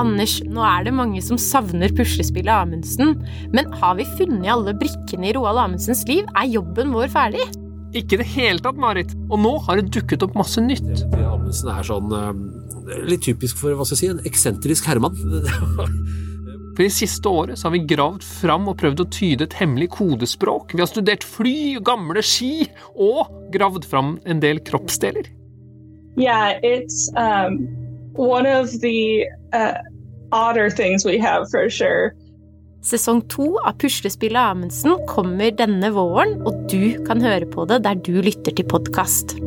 Anders, nå er det mange som savner puslespillet Amundsen. Men har vi funnet alle brikkene i Roald Amundsens liv? Er jobben vår ferdig? Ikke i det hele tatt, Marit. Og nå har det dukket opp masse nytt. Amundsen er sånn uh, litt typisk for hva skal jeg si, en eksentrisk herremann. For i siste året så har vi gravd fram og prøvd å tyde et hemmelig kodespråk. Vi har studert fly, gamle ski og gravd fram en del kroppsdeler. Yeah, it's um, one of the uh, odder things we have for sure. Sesong to av Puslespillet Amundsen kommer denne våren, og du kan høre på det der du lytter til podkast.